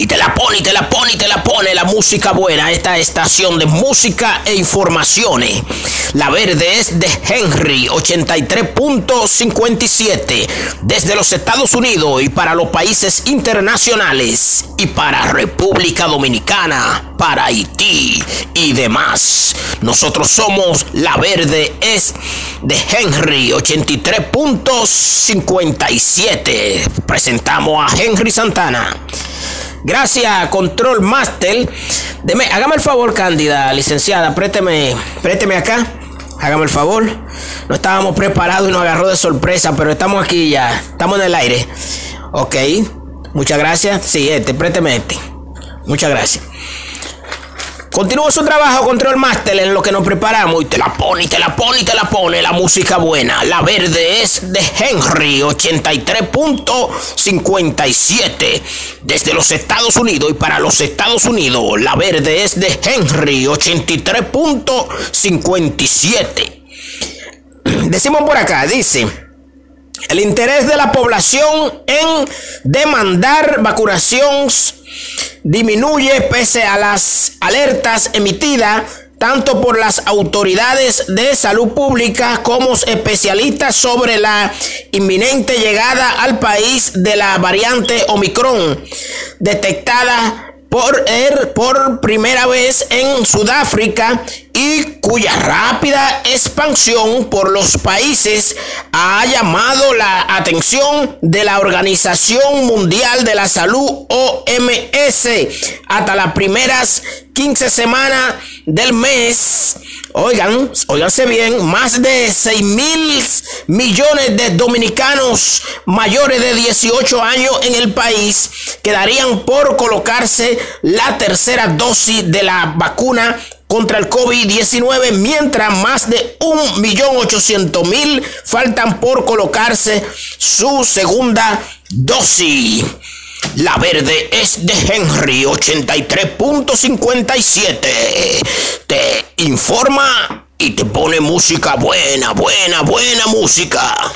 Y te la pone, y te la pone, y te la pone la música buena. Esta estación de música e informaciones. La verde es de Henry 83.57. Desde los Estados Unidos y para los países internacionales. Y para República Dominicana, para Haití y demás. Nosotros somos La Verde es de Henry 83.57. Presentamos a Henry Santana. Gracias, Control Master. Deme, hágame el favor, Cándida, licenciada, présteme, présteme acá. Hágame el favor. No estábamos preparados y nos agarró de sorpresa, pero estamos aquí ya. Estamos en el aire. Ok. Muchas gracias. Sí, este, présteme este. Muchas gracias. Continúa su trabajo, Control Master, en lo que nos preparamos. Y te la pone, y te la pone, y te la pone la música buena. La verde es de Henry, 83.57. Desde los Estados Unidos y para los Estados Unidos. La verde es de Henry, 83.57. Decimos por acá, dice. El interés de la población en demandar vacunación disminuye pese a las alertas emitidas tanto por las autoridades de salud pública como especialistas sobre la inminente llegada al país de la variante Omicron, detectada por, er, por primera vez en Sudáfrica y cuya rápida expansión por los países ha llamado la atención de la Organización Mundial de la Salud OMS hasta las primeras 15 semanas del mes. Oigan, oiganse bien, más de 6 mil millones de dominicanos mayores de 18 años en el país quedarían por colocarse la tercera dosis de la vacuna contra el COVID-19, mientras más de 1.800.000 faltan por colocarse su segunda dosis. La verde es de Henry 83.57. Te informa y te pone música buena, buena, buena música.